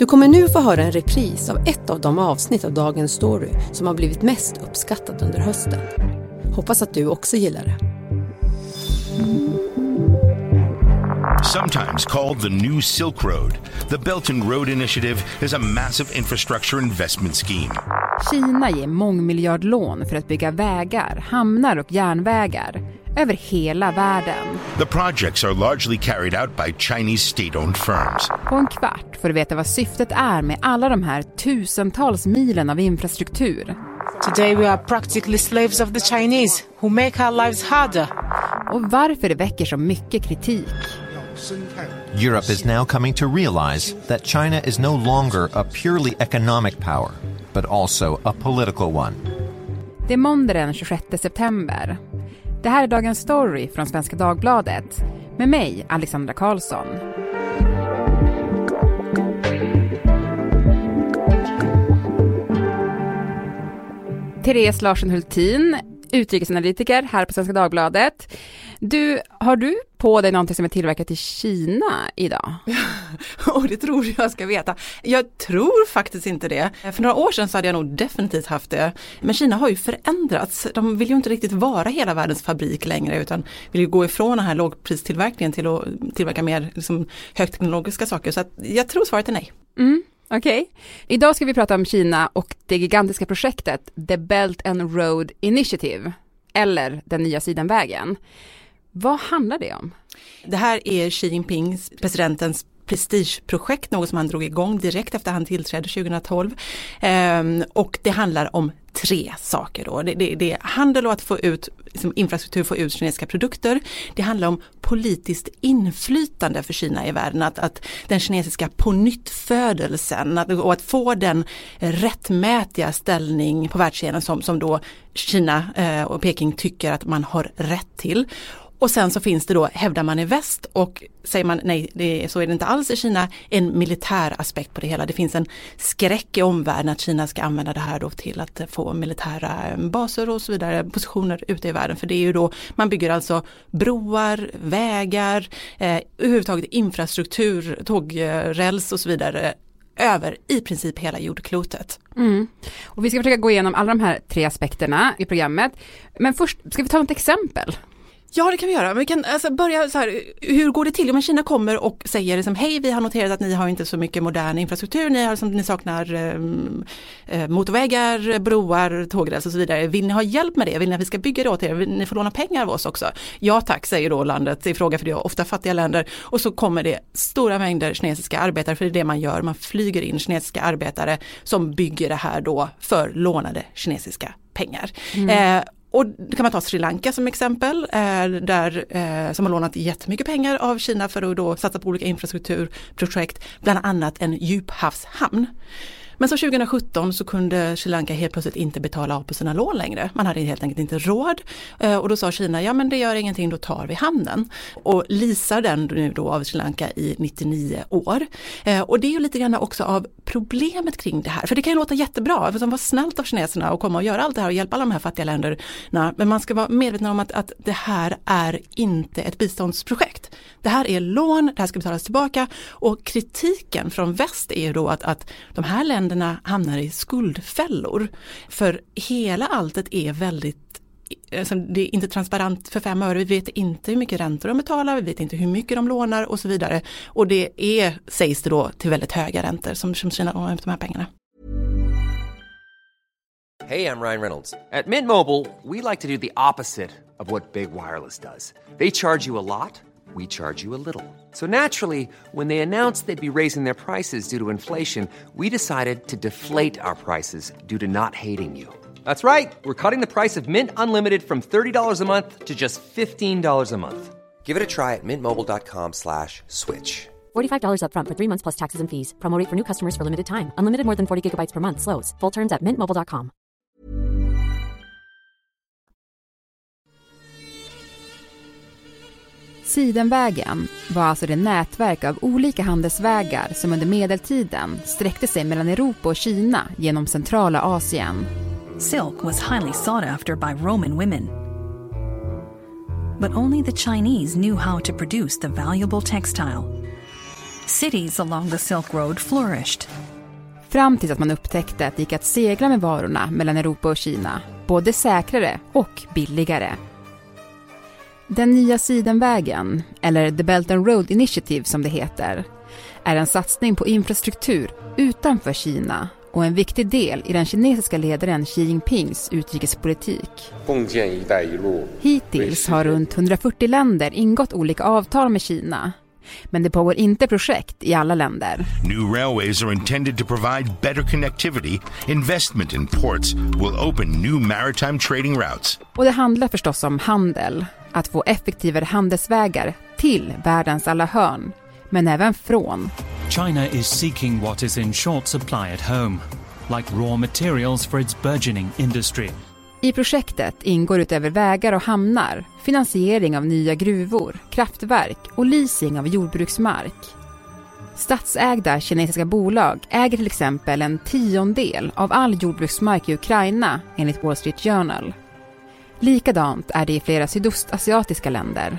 Du kommer nu få höra en repris av ett av de avsnitt av dagens story som har blivit mest uppskattat under hösten. Hoppas att du också gillar det. Sometimes called the New Silk Road, the Belt and Road Initiative is a massive infrastructure investment scheme. Kina ger mångmiljardlån för att bygga vägar, hamnar och järnvägar över hela världen. The projects are largely carried out by Chinese state-owned firms. På en kvart får du veta vad syftet är med alla de här tusentals milen av infrastruktur. Today we are practically slaves of the Chinese who make our lives harder. Och varför det väcker så mycket kritik. Europe is now coming to realize that China is no longer a purely economic power, but also a political one. Det är måndag den 26 september. Det här är Dagens Story från Svenska Dagbladet med mig, Alexandra Karlsson. Therese Larsen Hultin, utrikesanalytiker här på Svenska Dagbladet. Du, har du på dig någonting som är tillverkat i Kina idag? Och det tror jag ska veta. Jag tror faktiskt inte det. För några år sedan så hade jag nog definitivt haft det. Men Kina har ju förändrats. De vill ju inte riktigt vara hela världens fabrik längre utan vill ju gå ifrån den här lågpristillverkningen till att tillverka mer liksom, högteknologiska saker. Så jag tror svaret är nej. Mm. Okej. Okay. Idag ska vi prata om Kina och det gigantiska projektet The Belt and Road Initiative, eller den nya sidenvägen. Vad handlar det om? Det här är Xi Jinpings, presidentens prestigeprojekt, något som han drog igång direkt efter han tillträdde 2012. Ehm, och det handlar om tre saker då. Det, det, det är handel och att få ut liksom infrastruktur, få ut kinesiska produkter. Det handlar om politiskt inflytande för Kina i världen, att, att den kinesiska pånyttfödelsen att, och att få den rättmätiga ställning på världsscenen som, som då Kina eh, och Peking tycker att man har rätt till. Och sen så finns det då, hävdar man i väst och säger man nej, det, så är det inte alls i Kina, en militär aspekt på det hela. Det finns en skräck i omvärlden att Kina ska använda det här då till att få militära baser och så vidare, positioner ute i världen. För det är ju då, man bygger alltså broar, vägar, eh, överhuvudtaget infrastruktur, tågräls och så vidare över i princip hela jordklotet. Mm. Och vi ska försöka gå igenom alla de här tre aspekterna i programmet. Men först ska vi ta ett exempel. Ja det kan vi göra, men vi kan alltså börja så här, hur går det till? Om Kina kommer och säger liksom, hej vi har noterat att ni har inte så mycket modern infrastruktur, ni, har, som, ni saknar eh, motorvägar, broar, tågräls och så vidare. Vill ni ha hjälp med det? Vill ni att vi ska bygga det åt er? Vill ni får låna pengar av oss också? Ja tack säger då landet i fråga för det är ofta fattiga länder och så kommer det stora mängder kinesiska arbetare, för det är det man gör, man flyger in kinesiska arbetare som bygger det här då för lånade kinesiska pengar. Mm. Eh, och då kan man ta Sri Lanka som exempel, eh, där, eh, som har lånat jättemycket pengar av Kina för att då satsa på olika infrastrukturprojekt, bland annat en djuphavshamn. Men så 2017 så kunde Sri Lanka helt plötsligt inte betala av på sina lån längre. Man hade helt enkelt inte råd. Eh, och då sa Kina, ja men det gör ingenting, då tar vi hamnen. Och leasar den nu då av Sri Lanka i 99 år. Och det är ju lite grann också av problemet kring det här. För det kan ju låta jättebra, för det var snällt av kineserna att komma och göra allt det här och hjälpa alla de här fattiga länderna. Men man ska vara medveten om att, att det här är inte ett biståndsprojekt. Det här är lån, det här ska betalas tillbaka och kritiken från väst är ju då att, att de här länderna hamnar i skuldfällor. För hela alltet är väldigt Alltså, det är inte transparent för fem öre, vi vet inte hur mycket räntor de betalar, vi vet inte hur mycket de lånar och så vidare. Och det är, sägs det då, till väldigt höga räntor som, som Kina lånar ut de här pengarna. Hej, jag Ryan Reynolds. På Mint Mobile, we like to do the opposite of what Big Wireless does. They charge you a lot. we charge you a little. So naturally, when they announced they'd be raising their prices due to inflation, we decided to deflate our prices due to not hating you. That's right. We're cutting the price of Mint Unlimited from $30 a month to just $15 a month. Give it a try at mintmobile.com slash switch. $45 upfront for three months plus taxes and fees. Promote for new customers for limited time. Unlimited more than 40 gigabytes per month. Slows. Full terms at mintmobile.com. Sidenvägen var alltså det nätverk av olika handelsvägar som under medeltiden sträckte sig mellan Europa och Kina genom centrala Asien. Silk was highly sought after by Roman women. But only the Chinese knew how to produce the valuable textile. Cities along the Silk Road flourished. Fram tills att man upptäckte att det gick att segla med varorna mellan Europa och Kina, både säkrare och billigare. Den nya sidenvägen, eller The Belt and Road Initiative som det heter, är en satsning på infrastruktur utanför Kina och en viktig del i den kinesiska ledaren Xi Jinpings utrikespolitik. Hittills har runt 140 länder ingått olika avtal med Kina. Men det pågår inte projekt i alla länder. New railways are intended to provide better connectivity. Investment in ports will open new maritime trading routes. Och det handlar förstås om handel. Att få effektivare handelsvägar till världens alla hörn. Men även från. China is seeking what is in short supply at home, like raw materials for its burgeoning industry. I projektet ingår utöver vägar och hamnar finansiering av nya gruvor, kraftverk och leasing av jordbruksmark. Statsägda kinesiska bolag äger till exempel en tiondel av all jordbruksmark i Ukraina enligt Wall Street Journal. Likadant är det i flera sydostasiatiska länder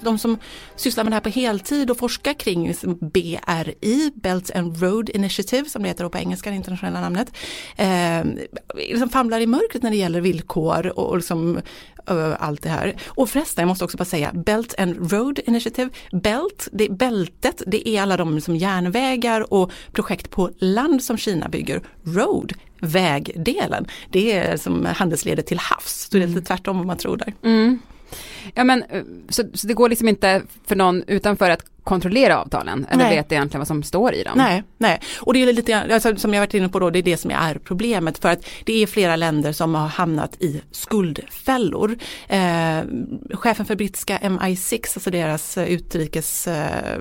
de som sysslar med det här på heltid och forskar kring BRI, Belt and Road Initiative som det heter på engelska, det internationella namnet, eh, liksom famlar i mörkret när det gäller villkor och, och liksom, uh, allt det här. Och förresten, jag måste också bara säga, Belt and Road Initiative, Belt, det bältet, det är alla de liksom järnvägar och projekt på land som Kina bygger. Road, vägdelen, det är som handelsledet till havs, så det är lite tvärtom vad man tror där. Mm. Ja men eh, så, så, det går liksom inte för någon utanför att kontrollera avtalen eller nej. vet egentligen vad som står i dem. Nej, nej. och det är lite alltså, som jag varit inne på då, det är det som är problemet för att det är flera länder som har hamnat i skuldfällor. Eh, chefen för brittiska MI6, alltså deras utrikes eh,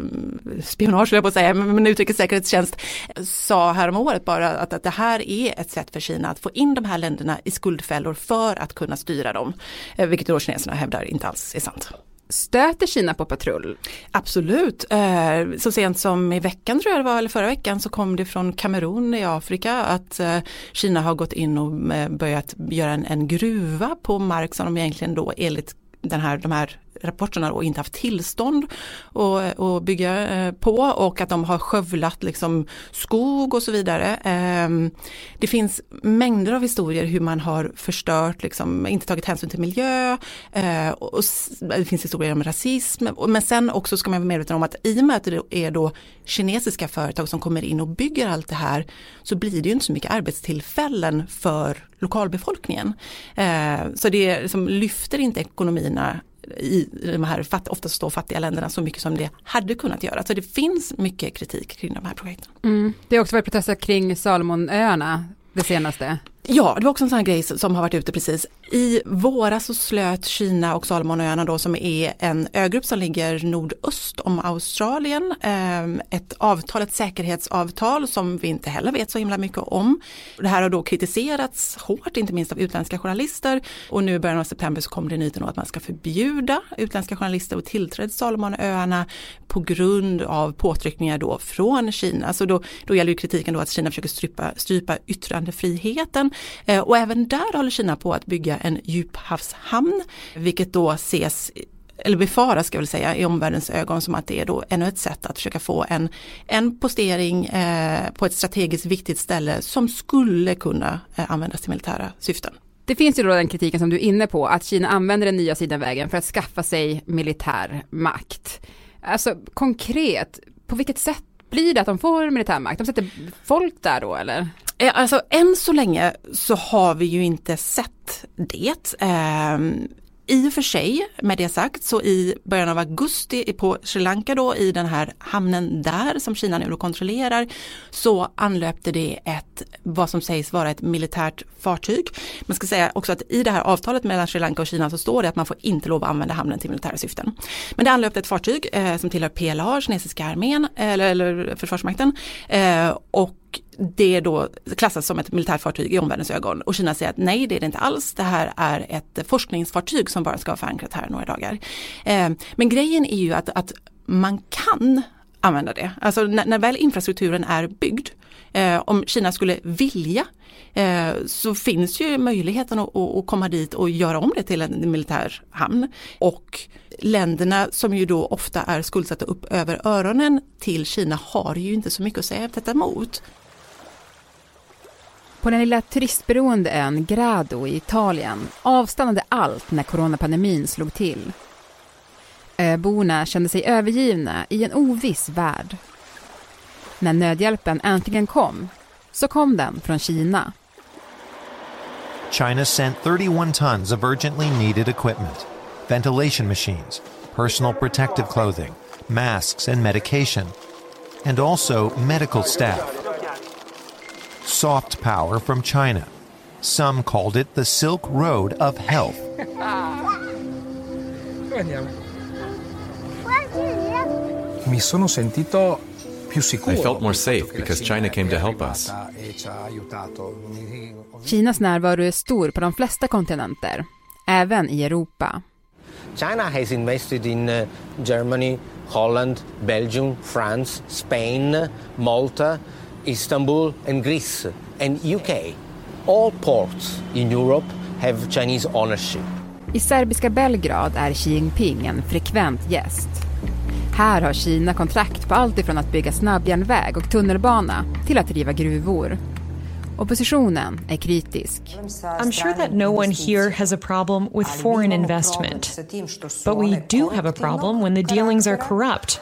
spionage, jag på att säga, men utrikessäkerhetstjänst sa häromåret bara att, att det här är ett sätt för Kina att få in de här länderna i skuldfällor för att kunna styra dem. Eh, vilket då kineserna hävdar inte alls är sant. Stöter Kina på patrull? Absolut. Eh, så sent som i veckan tror jag det var, eller förra veckan så kom det från Kamerun i Afrika att eh, Kina har gått in och eh, börjat göra en, en gruva på mark som de egentligen då enligt den här, de här rapporterna och inte haft tillstånd att bygga eh, på och att de har skövlat liksom skog och så vidare. Ehm, det finns mängder av historier hur man har förstört, liksom, inte tagit hänsyn till miljö eh, och det finns historier om rasism. Men sen också ska man vara medveten om att i och med att det är då kinesiska företag som kommer in och bygger allt det här så blir det ju inte så mycket arbetstillfällen för lokalbefolkningen. Eh, så det liksom lyfter inte ekonomierna i de här oftast då fattiga länderna så mycket som det hade kunnat göra. Så det finns mycket kritik kring de här projekten. Mm. Det har också varit protester kring Salomonöarna det senaste. Ja, det var också en sån här grej som har varit ute precis. I våras så slöt Kina och Salomonöarna då som är en ögrupp som ligger nordöst om Australien ehm, ett avtal, ett säkerhetsavtal som vi inte heller vet så himla mycket om. Det här har då kritiserats hårt, inte minst av utländska journalister och nu i början av september så kom det nyheten att man ska förbjuda utländska journalister att tillträda Salomonöarna på grund av påtryckningar då från Kina. Så då, då gäller ju kritiken då att Kina försöker strypa, strypa yttrandefriheten Eh, och även där håller Kina på att bygga en djuphavshamn, vilket då ses eller befaras ska jag väl säga i omvärldens ögon som att det är då ännu ett sätt att försöka få en, en postering eh, på ett strategiskt viktigt ställe som skulle kunna eh, användas till militära syften. Det finns ju då den kritiken som du är inne på, att Kina använder den nya sidenvägen för att skaffa sig militär makt. Alltså konkret, på vilket sätt blir det att de får militär makt? De sätter folk där då eller? Eh, alltså än så länge så har vi ju inte sett det. Eh, i och för sig, med det sagt, så i början av augusti på Sri Lanka då i den här hamnen där som Kina nu kontrollerar så anlöpte det ett, vad som sägs vara ett militärt fartyg. Man ska säga också att i det här avtalet mellan Sri Lanka och Kina så står det att man får inte lov att använda hamnen till militära syften. Men det anlöpte ett fartyg eh, som tillhör PLA, kinesiska armén eh, eller, eller försvarsmakten eh, och det är då klassas som ett militärfartyg i omvärldens ögon och Kina säger att nej det är det inte alls. Det här är ett forskningsfartyg som bara ska vara förankrat här några dagar. Eh, men grejen är ju att, att man kan använda det. Alltså när, när väl infrastrukturen är byggd Eh, om Kina skulle vilja eh, så finns ju möjligheten att, att, komma dit och göra om det till en militär hamn. Och länderna som ju då ofta är skuldsatta upp över öronen till Kina har ju inte så mycket att säga detta emot. På den lilla turistberoende ön Grado i Italien avstannade allt när coronapandemin slog till. Öborna kände sig övergivna i en oviss värld. När nödhjälpen äntligen kom, så kom den från Kina. China sent 31 tons of urgently needed equipment, ventilation machines, personal protective clothing, masks and medication, and also medical staff. Soft power from China. Some called it the Silk Road of Health. Mi sono sentito più sicuro. I felt more safe because China came to help us. Kinas närvaro är stor på de flesta kontinenter, även i Europa. China has invested in uh, Germany, Holland, Belgium, France, Spain, Malta, Istanbul and Greece and UK. All ports in Europe have Chinese ownership. I serbiska Belgrad är Xi Jinping en frekvent gäst. Här har Kina kontrakt på allt ifrån att bygga snabbjärnväg och tunnelbana till att riva gruvor. Oppositionen är kritisk. I'm sure that no one here has a problem with foreign investment. But we do have a problem when the dealings are corrupt.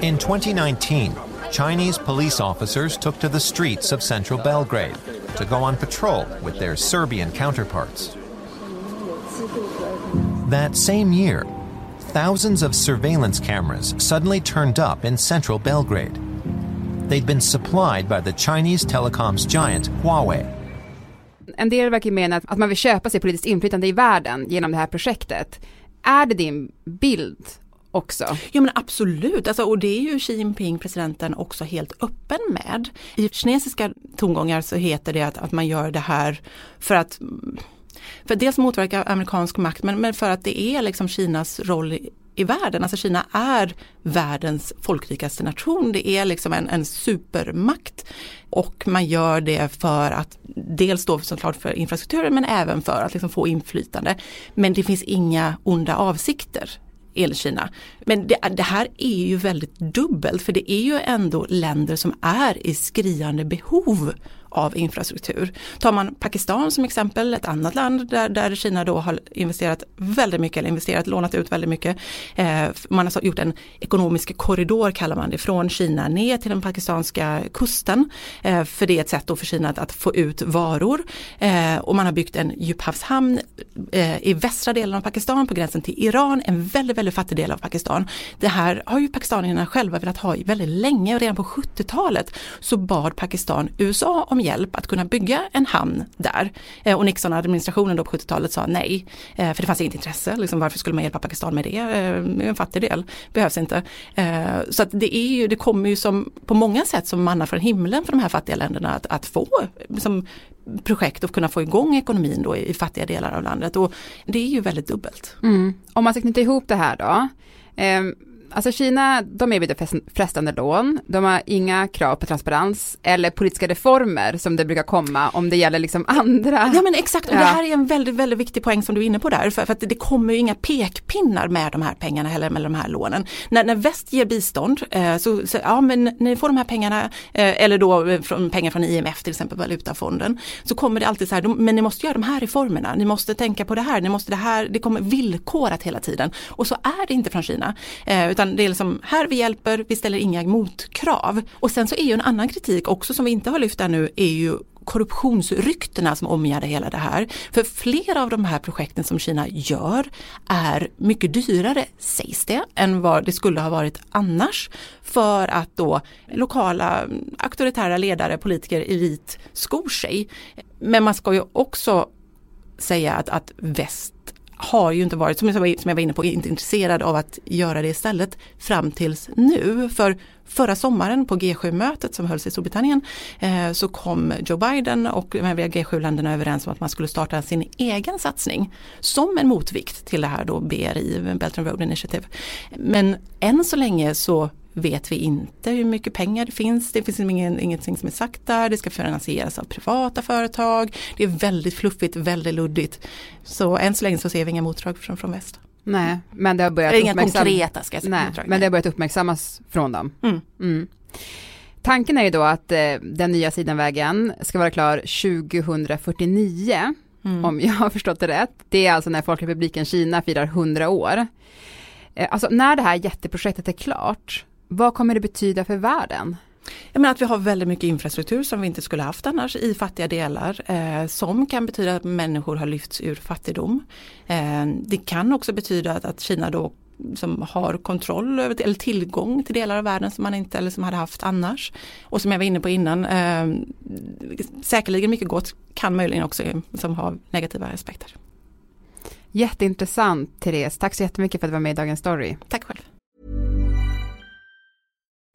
In 2019, Chinese police officers took to the streets of central Belgrade to go on patrol with their Serbian counterparts. That same year, thousands of surveillance cameras suddenly turned up in central Belgrade. They'd been supplied by the Chinese telecoms giant Huawei. En del verkar mena att man vill köpa sig politiskt inflytande i världen genom det här projektet. Är det din bild också? Ja men absolut, alltså, och det är ju Xi Jinping, presidenten, också helt öppen med. I kinesiska tongångar så heter det att, att man gör det här för att för dels motverka amerikansk makt men, men för att det är liksom Kinas roll i, i världen. Alltså Kina är världens folkrikaste nation. Det är liksom en, en supermakt. Och man gör det för att dels då såklart för infrastrukturen men även för att liksom få inflytande. Men det finns inga onda avsikter enligt Kina. Men det, det, här är ju väldigt dubbelt för det är ju ändå länder som är i skriande behov av infrastruktur. Tar man Pakistan som exempel, ett annat land där, där Kina då har investerat väldigt mycket, eller investerat, lånat ut väldigt mycket. Eh, man har gjort en ekonomisk korridor kallar man det, från Kina ner till den pakistanska kusten. Eh, för det är ett sätt då för Kina att, att få ut varor. Eh, och man har byggt en djuphavshamn eh, i västra delen av Pakistan på gränsen till Iran, en väldigt, väldigt fattig del av Pakistan. Det här har ju pakistanierna själva velat ha väldigt länge och redan på 70-talet så bad Pakistan USA om hjälp att kunna bygga en hamn där. Eh, och Nixon-administrationen då på 70-talet sa nej, eh, för det fanns inget intresse. Liksom, varför skulle man hjälpa Pakistan med det? Eh, en fattig del, behövs inte. Eh, så att det, är ju, det kommer ju som på många sätt som manna från himlen för de här fattiga länderna att, att få liksom, projekt och kunna få igång ekonomin då i, i fattiga delar av landet. Och det är ju väldigt dubbelt. Mm. Om man ska knyta ihop det här då. Eh, Alltså Kina, de erbjuder frestande lån, de har inga krav på transparens eller politiska reformer som det brukar komma om det gäller liksom andra. Ja men exakt, och ja. det här är en väldigt, väldigt viktig poäng som du är inne på där, för, för att det kommer ju inga pekpinnar med de här pengarna heller, med de här lånen. När, när väst ger bistånd, eh, så, så, ja men ni får de här pengarna, eh, eller då eh, från, pengar från IMF till exempel, Valutafonden, så kommer det alltid så här, men ni måste göra de här reformerna, ni måste tänka på det här, ni måste det här, det kommer villkorat hela tiden. Och så är det inte från Kina, eh, utan utan det är liksom, här vi hjälper, vi ställer inga motkrav. Och sen så är ju en annan kritik också som vi inte har lyft där nu är ju korruptionsryktena som omgärdar hela det här. För flera av de här projekten som Kina gör är mycket dyrare, sägs det, än vad det skulle ha varit annars. För att då lokala mm, auktoritära ledare, politiker elit skor sig. Men man ska ju också säga att, att väst har ju inte varit, som jag, var inne på, inte intresserad av att göra det istället fram tills nu. För förra sommaren på G7-mötet som hölls i Storbritannien eh, så kom Joe Biden och de övriga G7-länderna överens om att man skulle starta sin egen satsning som en motvikt till det här då BRI, Belt and Road Initiative. Men än så länge så vet vi inte hur mycket pengar det finns. Det finns ingen, ingenting som är sagt där. Det ska finansieras av privata företag. Det är väldigt fluffigt, väldigt luddigt. Så än så länge så ser vi inga motdrag från, från väst. Nej, men det har börjat Inga konkreta ska jag säga. Nej, motdrag, men det har börjat uppmärksammas från dem. Mm. Mm. Tanken är ju då att eh, den nya Sidenvägen ska vara klar 2049, Mm. om jag har förstått det rätt. Det är alltså när Folkrepubliken Kina firar 100 år. Eh, alltså när det här jätteprojektet är klart, vad kommer det betyda för världen? Jag menar att vi har väldigt mycket infrastruktur som vi inte skulle haft annars i fattiga delar eh, som kan betyda att människor har lyfts ur fattigdom. Eh, det kan också betyda att, att Kina då som har kontroll över, eller tillgång till delar av världen som man inte eller som hade haft annars. Och som jag var inne på innan, eh, säkerligen mycket gott kan möjligen också som har negativa aspekter. Jätteintressant Therese, tack så jättemycket för att du var med i Dagens Story. Tack själv.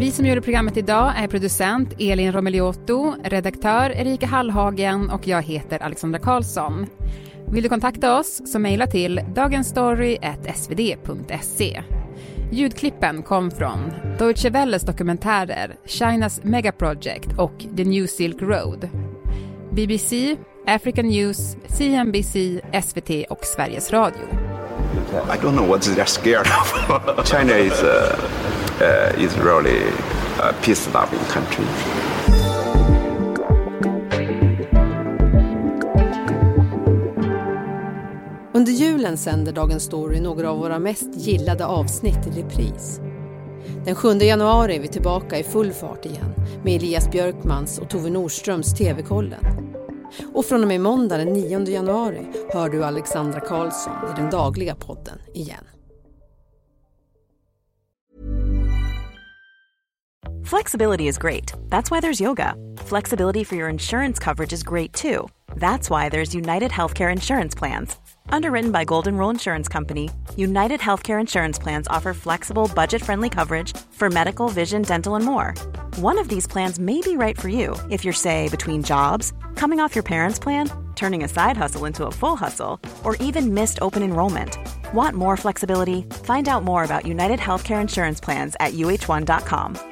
Vi som gjorde programmet idag är producent Elin Romeliotto, redaktör Erika Hallhagen och jag heter Alexandra Karlsson. Vill du kontakta oss så mejla till dagensstory.svd.se. Ljudklippen kom från Deutsche Welles dokumentärer Chinas Megaproject och The New Silk Road. BBC, African News, CNBC, SVT och Sveriges Radio. I don't know what they're scared of. China is uh, uh, is really a peace-loving country. Under julen sänder Dagens Story några av våra mest gillade avsnitt i repris. Den 7 januari är vi tillbaka i full fart igen med Elias Björkmans och Tove Nordströms TV-kollen. Och från och med måndag den 9 januari hör du Alexandra Karlsson i den dagliga podden igen. Flexibility is great. That's why there's yoga. Flexibility for your insurance coverage is great too. That's why there's United Healthcare Insurance Plans. Underwritten by Golden Rule Insurance Company, United Healthcare Insurance Plans offer flexible, budget friendly coverage for medical, vision, dental, and more. One of these plans may be right for you if you're, say, between jobs, coming off your parents' plan, turning a side hustle into a full hustle, or even missed open enrollment. Want more flexibility? Find out more about United Healthcare Insurance Plans at uh1.com.